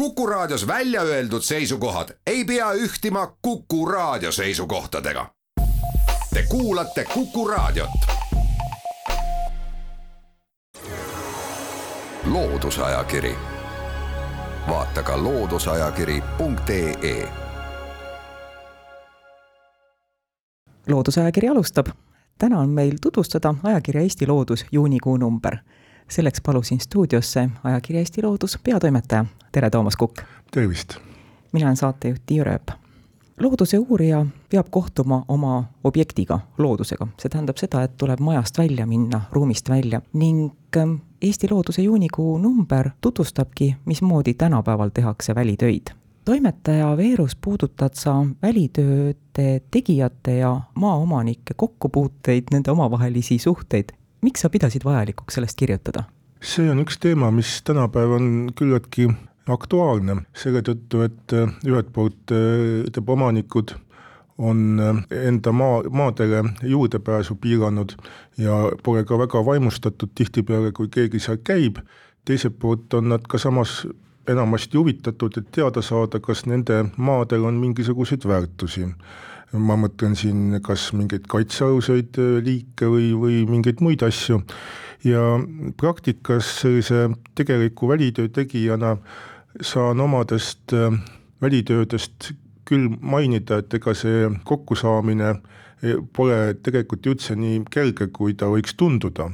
Kuku Raadios välja öeldud seisukohad ei pea ühtima Kuku Raadio seisukohtadega. Te kuulate Kuku Raadiot. loodusajakiri, vaata ka looduseajakiri.ee. loodusajakiri alustab. täna on meil tutvustada ajakirja Eesti Loodus juunikuu number selleks palusin stuudiosse ajakirja Eesti Loodus peatoimetaja, tere, Toomas Kukk! tervist! mina olen saatejuht Tiia Rööp. looduse uurija peab kohtuma oma objektiga, loodusega, see tähendab seda, et tuleb majast välja minna, ruumist välja ning ähm, Eesti Looduse juunikuu number tutvustabki, mismoodi tänapäeval tehakse välitöid toimetaja Veerus puudutad sa välitööde tegijate ja maaomanike kokkupuuteid, nende omavahelisi suhteid miks sa pidasid vajalikuks sellest kirjutada? see on üks teema, mis tänapäeval on küllaltki aktuaalne, selle tõttu, et äh, ühelt poolt äh, ütleme, omanikud on äh, enda maa, maadele juurdepääsu piiranud ja pole ka väga vaimustatud tihtipeale, kui keegi seal käib, teiselt poolt on nad ka samas enamasti huvitatud, et teada saada, kas nende maadel on mingisuguseid väärtusi ma mõtlen siin kas mingeid kaitsealuseid äh, liike või, või mingeid muid asju, ja praktikas sellise tegeliku välitöö tegijana saan omadest äh, välitöödest küll mainida, et ega see kokkusaamine äh, pole tegelikult üldse nii kerge, kui ta võiks tunduda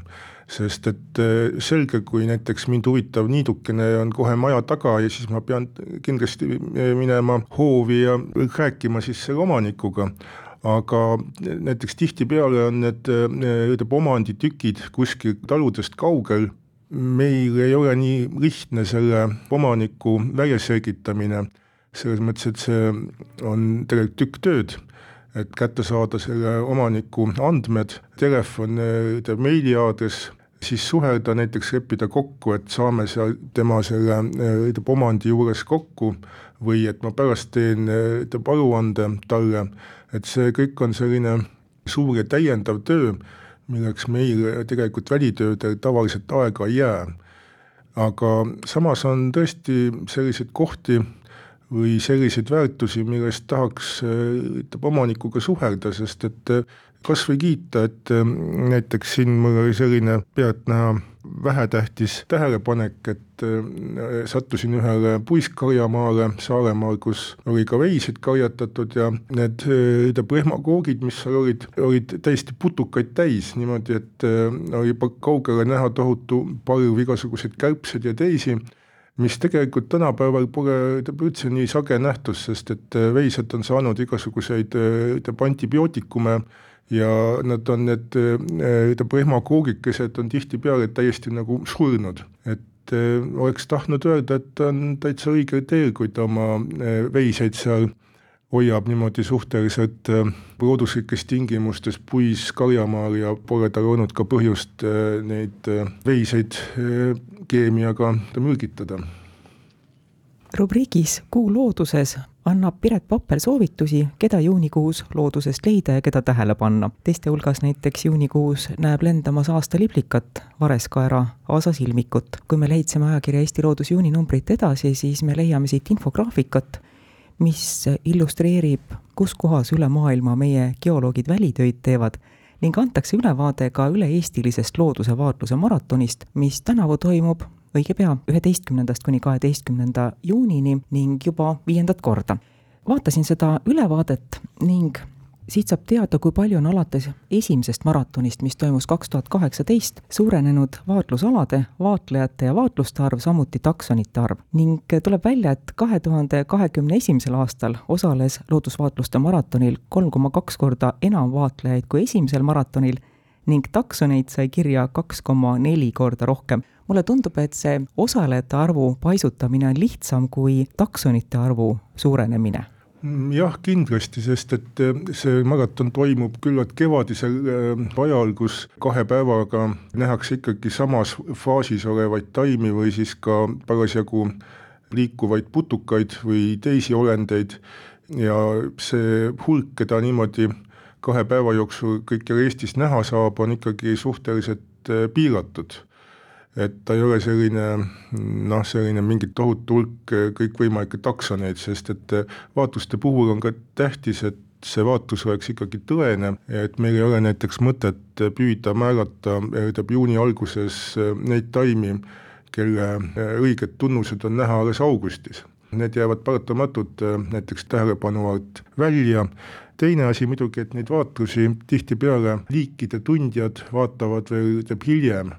sest et äh, selge, kui näiteks mind huvitav niidukene on kohe maja taga ja siis ma pean kindlasti äh, minema hoovi ja rääkima siis selle omanikuga, aga näiteks tihtipeale on need äh, ütleme, omanditükid kuskil taludest kaugel, meil ei ole nii lihtne selle omaniku välja selgitamine, selles mõttes, et see on tegelikult tükk tööd et kätte saada selle omaniku andmed, telefon, meiliaadress, siis suhelda, näiteks leppida kokku, et saame seal tema selle ütleme omandi juures kokku või et ma pärast teen ütleme aruande talle, et see kõik on selline suur ja täiendav töö, milleks meil tegelikult välitöödel tavaliselt aega ei jää. aga samas on tõesti selliseid kohti, või selliseid väärtusi, millest tahaks ütleme omanikuga suhelda, sest et kas või kiita, et näiteks siin mul oli selline pealtnäha vähetähtis tähelepanek, et sattusin ühele puiskarjamaale Saaremaal, kus oli ka veiseid karjatatud ja need ütleme rehmakoogid, mis seal olid, olid täiesti putukaid täis, niimoodi et oli kaugele näha tohutu parv igasuguseid kärbseid ja teisi mis tegelikult tänapäeval pole üldse nii sage nähtus, sest et äh, veised on saanud igasuguseid äh, antibiootikume ja nad on need äh, ütleme rehmakoogikesed on tihtipeale täiesti nagu surnud, et oleks tahtnud öelda, et on täitsa õigel teel, kui ta oma veiseid seal hoiab niimoodi suhteliselt looduslikes tingimustes puis karjamaal ja pole tal olnud ka põhjust neid veiseid keemiaga mürgitada. rubriigis Kuu looduses annab Piret Papper soovitusi, keda juunikuus loodusest leida ja keda tähele panna. teiste hulgas näiteks juunikuus näeb lendamas aastaliblikat, vareskaera aasasilmikut. kui me lehitseme ajakirja Eesti Loodus juuninumbrit edasi, siis me leiame siit infograafikat, mis illustreerib, kus kohas üle maailma meie geoloogid välitöid teevad ning antakse ülevaade ka üle-eestilisest looduse vaatluse maratonist, mis tänavu toimub õige pea, üheteistkümnendast kuni kaheteistkümnenda juunini ning juba viiendat korda. vaatasin seda ülevaadet ning siit saab teada, kui palju on alates esimesest maratonist, mis toimus kaks tuhat kaheksateist, suurenenud vaatlusalade, vaatlejate ja vaatluste arv, samuti taksonite arv. ning tuleb välja, et kahe tuhande kahekümne esimesel aastal osales loodusvaatluste maratonil kolm koma kaks korda enam vaatlejaid kui esimesel maratonil ning taksoneid sai kirja kaks koma neli korda rohkem. mulle tundub, et see osalejate arvu paisutamine on lihtsam kui taksonite arvu suurenemine jah, kindlasti, sest et äh, see maraton toimub küllalt kevadisel äh, ajal, kus kahe päevaga nähakse ikkagi samas faasis olevaid taimi või siis ka parasjagu liikuvaid putukaid või teisi olendeid. Ja see hulk, keda niimoodi kahe päeva jooksul kõikjal Eestis näha saab, on ikkagi suhteliselt äh, piiratud et ta ei ole selline noh, selline mingi tohutu hulk kõikvõimalikke taksoneid, sest et vaatluste puhul on ka tähtis, et see vaatlus oleks ikkagi tõene, et meil ei ole näiteks mõtet püüda määrata, tähendab juuni alguses neid taimi, kelle õiged tunnused on näha alles augustis. Need jäävad paratamatult näiteks tähelepanu alt välja teine asi muidugi, et neid vaatlusi tihtipeale liikide tundjad vaatavad veel hiljem,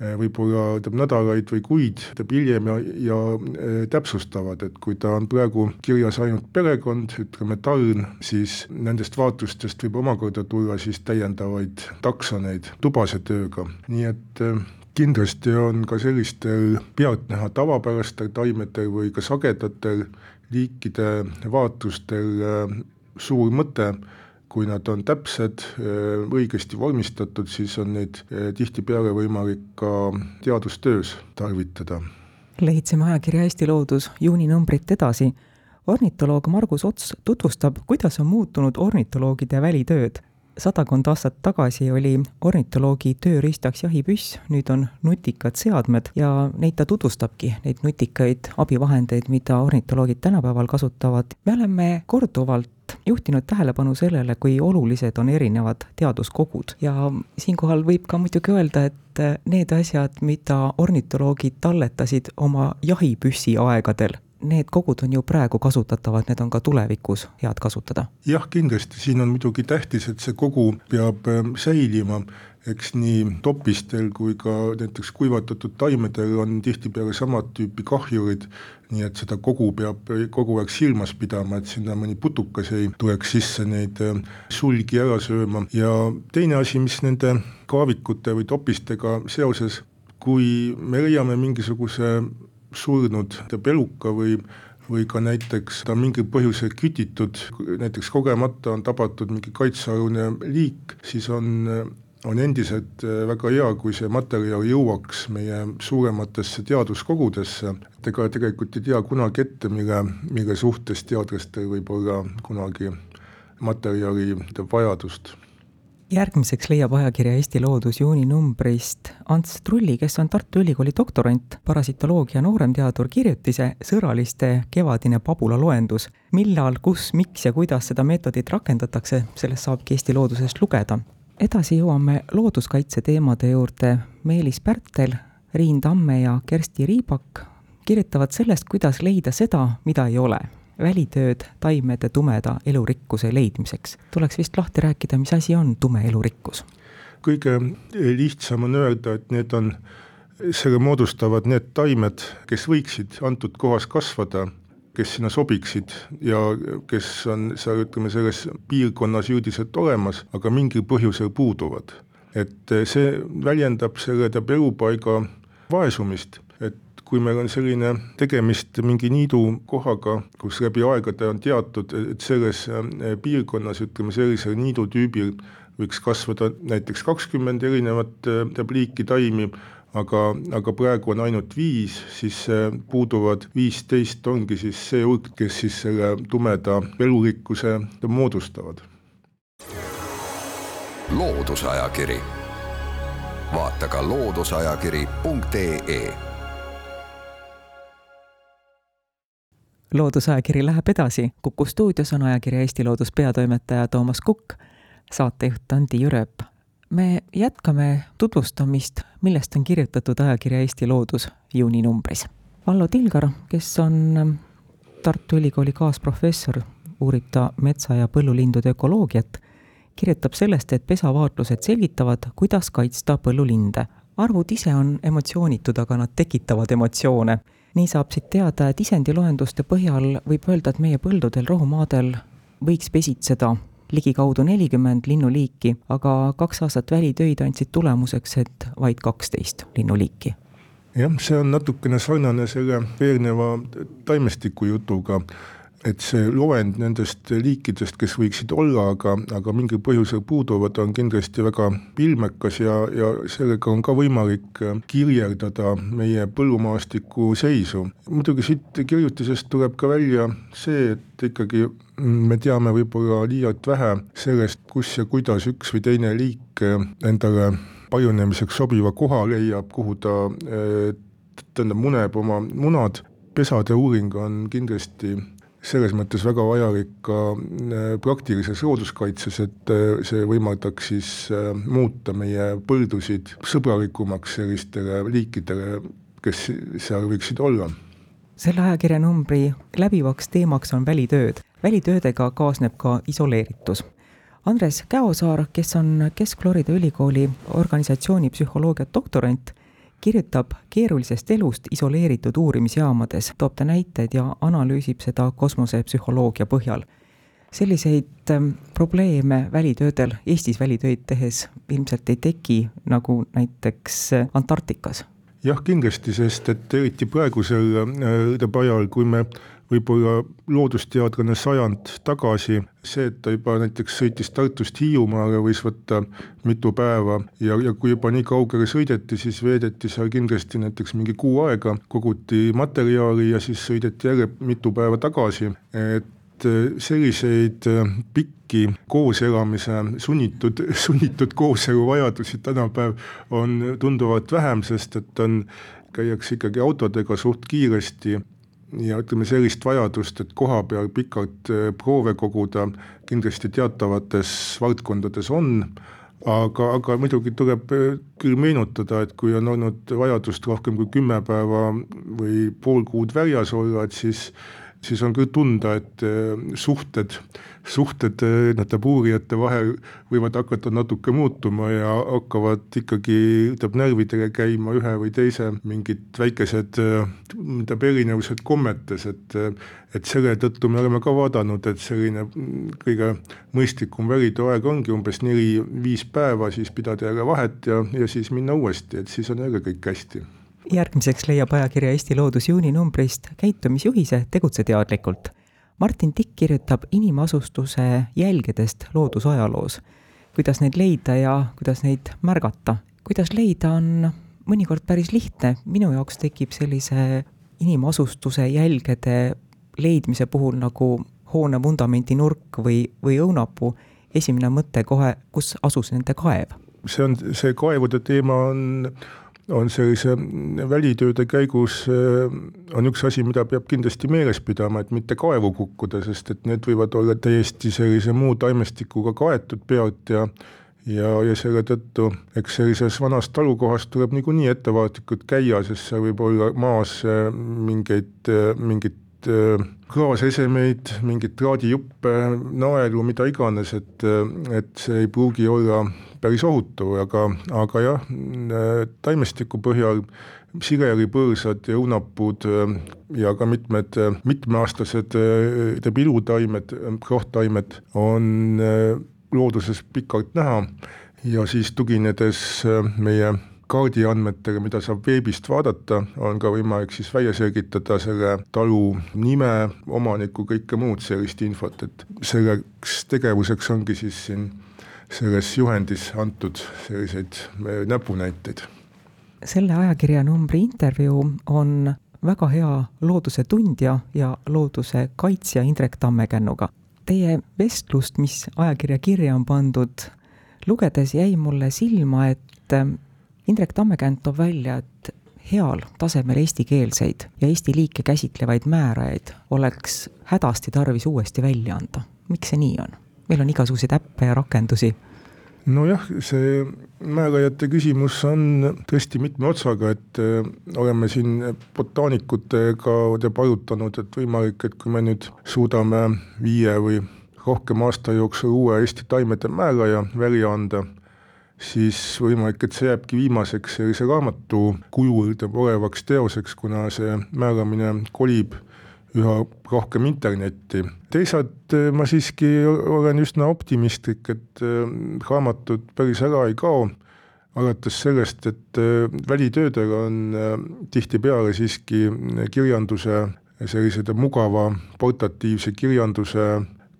võib-olla teab nädalaid või kuid hiljem ja, ja e, täpsustavad, et kui ta on praegu kirjas ainult perekond, ütleme taln, siis nendest vaatlustest võib omakorda tulla siis täiendavaid taksoneid tubase tööga, nii et e, kindlasti on ka sellistel pealtnäha tavapärastel taimedel või ka sagedatel liikide vaatlustel suur mõte, kui nad on täpsed, äh, õigesti vormistatud, siis on neid äh, tihtipeale võimalik ka teadustöös tarvitada. lehitseme ajakirja Eesti Loodus juuninumbrit edasi. ornitoloog Margus Ots tutvustab, kuidas on muutunud ornitoloogide välitööd sadakond aastat tagasi oli ornitoloogi tööriistaks jahipüss, nüüd on nutikad seadmed ja neid ta tutvustabki, neid nutikaid abivahendeid, mida ornitoloogid tänapäeval kasutavad. me oleme korduvalt juhtinud tähelepanu sellele, kui olulised on erinevad teaduskogud. Ja siinkohal võib ka muidugi öelda, et need asjad, mida ornitoloogid talletasid oma jahipüssi aegadel, need kogud on ju praegu kasutatavad, need on ka tulevikus head kasutada. jah, kindlasti, siin on muidugi tähtis, et see kogu peab ähm, säilima. Eks nii topistel kui ka näiteks kuivatatud taimedel on tihtipeale samat tüüpi kahjurid, nii et seda kogu peab kogu aeg silmas pidama, et sinna mõni putukas ei tuleks sisse neid äh, sulgi ära sööma. Ja teine asi, mis nende kaavikute või topistega seoses, kui me leiame mingisuguse surnud peluka või või ka näiteks ta mingil põhjusel kütitud, näiteks kogemata on tabatud mingi kaitsealune liik, siis on on endiselt äh, väga hea, kui see materjal jõuaks meie suurematesse teaduskogudesse, et ega tegelikult ei tea kunagi ette, mille, mille suhtes teadlastel võib olla kunagi materjali vajadust järgmiseks leiab ajakirja Eesti Loodus juuninumbrist Ants Trulli, kes on Tartu Ülikooli doktorant, parasitoloogia nooremteadur, kirjutise Sõraliste kevadine pabulaloendus. millal, kus, miks ja kuidas seda meetodit rakendatakse, sellest saabki Eesti Loodusest lugeda edasi jõuame looduskaitse teemade juurde. Meelis Pärtel, Riin Tamme ja Kersti Riibak kirjutavad sellest, kuidas leida seda, mida ei ole. Välitööd taimede tumeda elurikkuse leidmiseks. tuleks vist lahti rääkida, mis asi on tume elurikkus? kõige lihtsam on öelda, et need on, selle moodustavad need taimed, kes võiksid antud kohas kasvada kes sinna sobiksid ja kes on seal, ütleme, selles piirkonnas üldiselt olemas, aga mingil põhjusel puuduvad. et see väljendab selle teab elupaiga vaesumist, et kui meil on selline tegemist mingi niidukohaga, kus läbi aegade on teatud, et selles eh, piirkonnas, ütleme sellisel niidutüübil võiks kasvada näiteks kakskümmend erinevat teab eh, liiki taimi, aga, aga praegu on ainult viis, siis puuduvad viisteist ongi siis see hulk, kes siis selle tumeda elurikkuse moodustavad. loodusajakiri, vaata ka looduseajakiri.ee loodusajakiri läheb edasi, Kuku stuudios on ajakirja Eesti Loodus peatoimetaja Toomas Kukk, saatejuht Andi Jürep me jätkame tutvustamist, millest on kirjutatud ajakirja Eesti Loodus juuninumbris. Vallo Tilgar, kes on Tartu Ülikooli kaasprofessor, uurib ta metsa- ja põllulindude ökoloogiat, kirjutab sellest, et pesavaatlused selgitavad, kuidas kaitsta põllulinde. arvud ise on emotsioonitud, aga nad tekitavad emotsioone. Nii saab siit teada, et isendiloenduste põhjal võib öelda, et meie põldudel, rohumaadel võiks pesitseda ligikaudu nelikümmend linnuliiki, aga kaks aastat välitöid andsid tulemuseks, et vaid kaksteist linnuliiki. Jah, see on natukene sarnane selle eelneva taimestiku jutuga et see loend nendest liikidest, kes võiksid olla, aga, aga mingil põhjusel puuduvad, on kindlasti väga ilmekas ja, ja sellega on ka võimalik kirjeldada meie põllumaastiku seisu. muidugi siit kirjutisest tuleb ka välja see, et ikkagi me teame võib-olla liialt vähe sellest, kus ja kuidas üks või teine liik endale pajunemiseks sobiva koha leiab, kuhu ta tähendab, muneb oma munad, pesade uuring on kindlasti selles mõttes väga vajalik ka praktilises looduskaitses, et see võimaldaks siis muuta meie põldusid sõbralikumaks sellistele liikidele, kes seal võiksid olla selle ajakirja numbri läbivaks teemaks on välitööd. välitöödega kaasneb ka isoleeritus. Andres Käosaar, kes on Kesk-Florida ülikooli organisatsiooni psühholoogia doktorant, kirjutab keerulisest elust isoleeritud uurimisjaamades, toob ta näiteid ja analüüsib seda kosmosepsühholoogia põhjal. selliseid ähm, probleeme välitöödel, Eestis välitöid tehes ilmselt ei teki, nagu näiteks äh, Antarktikas jah, kindlasti, sest et eriti praegusel äh, kui me võib-olla loodusteadlane sajand tagasi, see, et ta juba näiteks sõitis Tartust Hiiumaale, võis võtta mitu päeva ja, ja kui juba nii kaugele sõideti, siis veedeti seal kindlasti näiteks mingi kuu aega, koguti materjali ja siis sõideti jälle mitu päeva tagasi, et et selliseid äh, pikki kooselamise, sunnitud, sunnitud kooselu vajadusi tänapäev on tunduvalt vähem, sest et on, käiakse ikkagi autodega suht kiiresti ja ütleme, sellist vajadust, et koha peal pikalt äh, proove koguda, kindlasti teatavates valdkondades on, aga, aga muidugi tuleb äh, küll meenutada, et kui on olnud vajadust rohkem kui kümme päeva või pool kuud väljas olla, et siis siis on küll tunda, et äh, suhted, suhted äh, nende uurijate vahel võivad hakata natuke muutuma ja hakkavad ikkagi, ütleb närvidele käima ühe või teise mingid väikesed, ütleb äh, erinevused kommetes, et et selle tõttu me oleme ka vaadanud, et selline kõige mõistlikum välitoaeg ongi umbes neli-viis päeva, siis pidada jälle vahet ja, ja siis minna uuesti, et siis on jälle kõik hästi järgmiseks leiab ajakirja Eesti Loodus juuninumbrist käitumisjuhise Tegutse teadlikult. Martin Tikk kirjutab inimasustuse jälgedest loodusajaloos. kuidas neid leida ja kuidas neid märgata. kuidas leida, on mõnikord päris lihtne, minu jaoks tekib sellise inimasustuse jälgede leidmise puhul nagu hoone vundamendi nurk või, või õunapuu esimene mõte kohe, kus asus nende kaev. see on, see kaevude teema on on sellise välitööde käigus, äh, on üks asi, mida peab kindlasti meeles pidama, et mitte kaevu kukkuda, sest et need võivad olla täiesti sellise muu taimestikuga kaetud pealt ja ja, ja selle tõttu eks sellises vanas talukohas tuleb niikuinii ettevaatlikult käia, sest seal võib olla maas äh, mingeid, äh, mingit klaasesemeid, mingeid traadijuppe, naelu, mida iganes, et, et see ei pruugi olla päris ohutu, aga, aga jah, taimestiku põhjal sigeripõõsad ja õunapuud äh, ja ka mitmed äh, mitmeaastased äh, pilutaimed, kroohtaimed on looduses pikalt näha. Ja siis tuginedes meie kaardiandmetega, mida saab veebist vaadata, on ka võimalik siis välja selgitada selle talu nime, omaniku, kõike muud sellist infot, et selleks tegevuseks ongi siis siin selles juhendis antud selliseid äh, näpunäiteid. selle ajakirja numbri intervjuu on väga hea looduse tundja ja looduse kaitsja Indrek Tammekännuga. Teie vestlust, mis ajakirja kirja on pandud, lugedes jäi mulle silma, et äh, Indrek Tammekänd toob välja, et heal tasemel eestikeelseid ja Eesti liike käsitlevaid määrajaid oleks hädasti tarvis uuesti välja anda. miks see nii on? Meil on igasuguseid äppe ja rakendusi. nojah, see määrajate küsimus on tõesti mitme otsaga, et äh, oleme siin botaanikutega juba arutanud, et võimalik, et kui me nüüd suudame viie või rohkem aasta jooksul uue Eesti taimede määraja välja anda, siis võimalik, et see jääbki viimaseks sellise raamatu kujul olevaks teoseks, kuna see määramine kolib üha rohkem internetti. teisalt eh, ma siiski olen üsna optimistlik, et eh, raamatud päris ära ei kao, alates sellest, et eh, välitöödega on tihtipeale siiski kirjanduse, sellise mugava portatiivse kirjanduse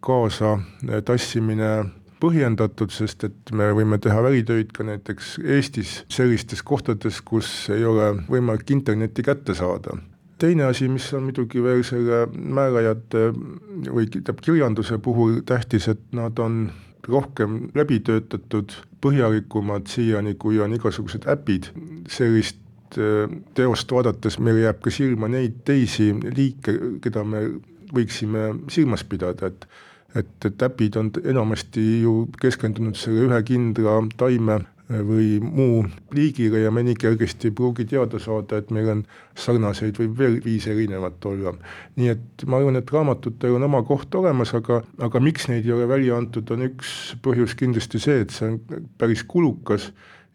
kaasa tassimine põhjendatud, sest et me võime teha välitöid ka näiteks Eestis sellistes kohtades, kus ei ole võimalik internetti kätte saada teine asi, mis on muidugi veel selle määrajate või tähendab kirjanduse puhul tähtis, et nad on rohkem läbi töötatud, põhjalikumad siiani, kui on igasugused äpid, sellist äh, teost vaadates meile jääb ka silma neid teisi liike, keda me võiksime silmas pidada, et et, et äpid on enamasti ju keskendunud selle ühe kindla taime või muu liigile ja me nii kergesti ei pruugi teada saada, et meil on sarnaseid või veel viis erinevat olla. nii et ma arvan, et raamatutel on oma koht olemas, aga, aga miks neid ei ole välja antud, on üks põhjus kindlasti see, et see on päris kulukas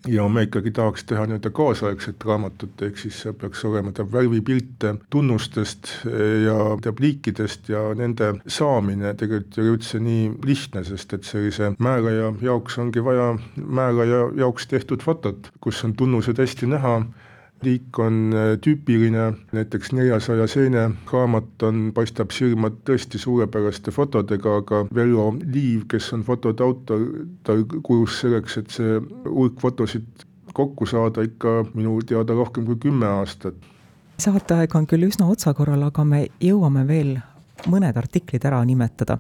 ja me ikkagi tahaks teha nii-öelda kaasaegset raamatut, ehk siis seal peaks olema ta värvipilte tunnustest ja teab liikidest ja nende saamine tegelikult ei ole üldse nii lihtne, sest et sellise määraja jaoks ongi vaja määraja jaoks tehtud fotot, kus on tunnused hästi näha liik on äh, tüüpiline, näiteks neljasaja seene raamat on, paistab silma tõesti suurepäraste fotodega, aga Vello Liiv, kes on fotode autor, tal kulus selleks, et see hulk fotosid kokku saada ikka minu teada rohkem kui kümme aastat. saateaeg on küll üsna otsakorral, aga me jõuame veel mõned artiklid ära nimetada.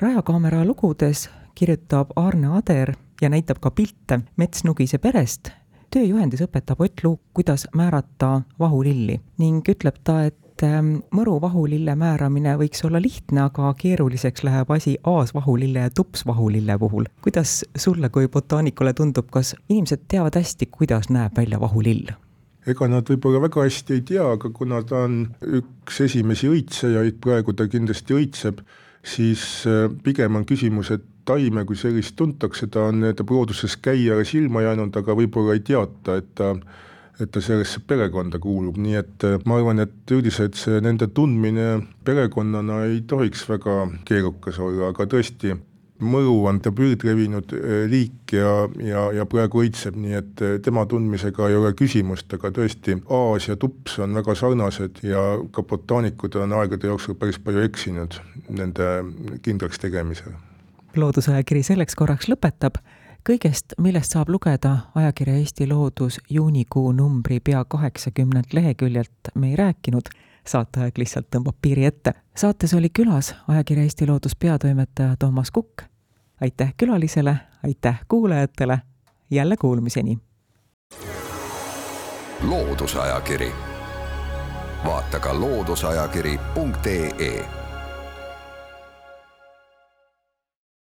rajakaamera lugudes kirjutab Arne Ader ja näitab ka pilte Mets Nugise perest tööjuhendis õpetab Ott Luuk, kuidas määrata vahulilli ning ütleb ta, et ähm, mõru vahulille määramine võiks olla lihtne, aga keeruliseks läheb asi aasvahulille ja tupsvahulille puhul. kuidas sulle kui botaanikule tundub, kas inimesed teavad hästi, kuidas näeb välja vahulill? ega nad võib-olla väga hästi ei tea, aga kuna ta on üks esimesi õitsejaid, praegu ta kindlasti õitseb, siis äh, pigem on küsimus, et taime kui sellist tuntakse, ta on nii-öelda looduses käija silma jäänud, aga võib-olla ei teata, et ta et ta sellesse perekonda kuulub, nii et äh, ma arvan, et üldiselt see nende tundmine perekonnana ei tohiks väga keerukas olla, aga tõesti, mõju on ta üldlevinud äh, liik ja, ja, ja praegu õitseb, nii et äh, tema tundmisega ei ole küsimust, aga tõesti, aas ja tups on väga sarnased ja ka botaanikud on aegade jooksul päris palju eksinud nende kindlaks tegemisel loodusajakiri selleks korraks lõpetab. kõigest, millest saab lugeda ajakirja Eesti Loodus juunikuu numbri pea kaheksakümnelt leheküljelt me ei rääkinud, saateaeg lihtsalt tõmbab piiri ette. saates oli külas ajakirja Eesti Loodus peatoimetaja Toomas Kukk. aitäh külalisele, aitäh kuulajatele, jälle kuulmiseni! loodusajakiri, vaata ka looduseajakiri.ee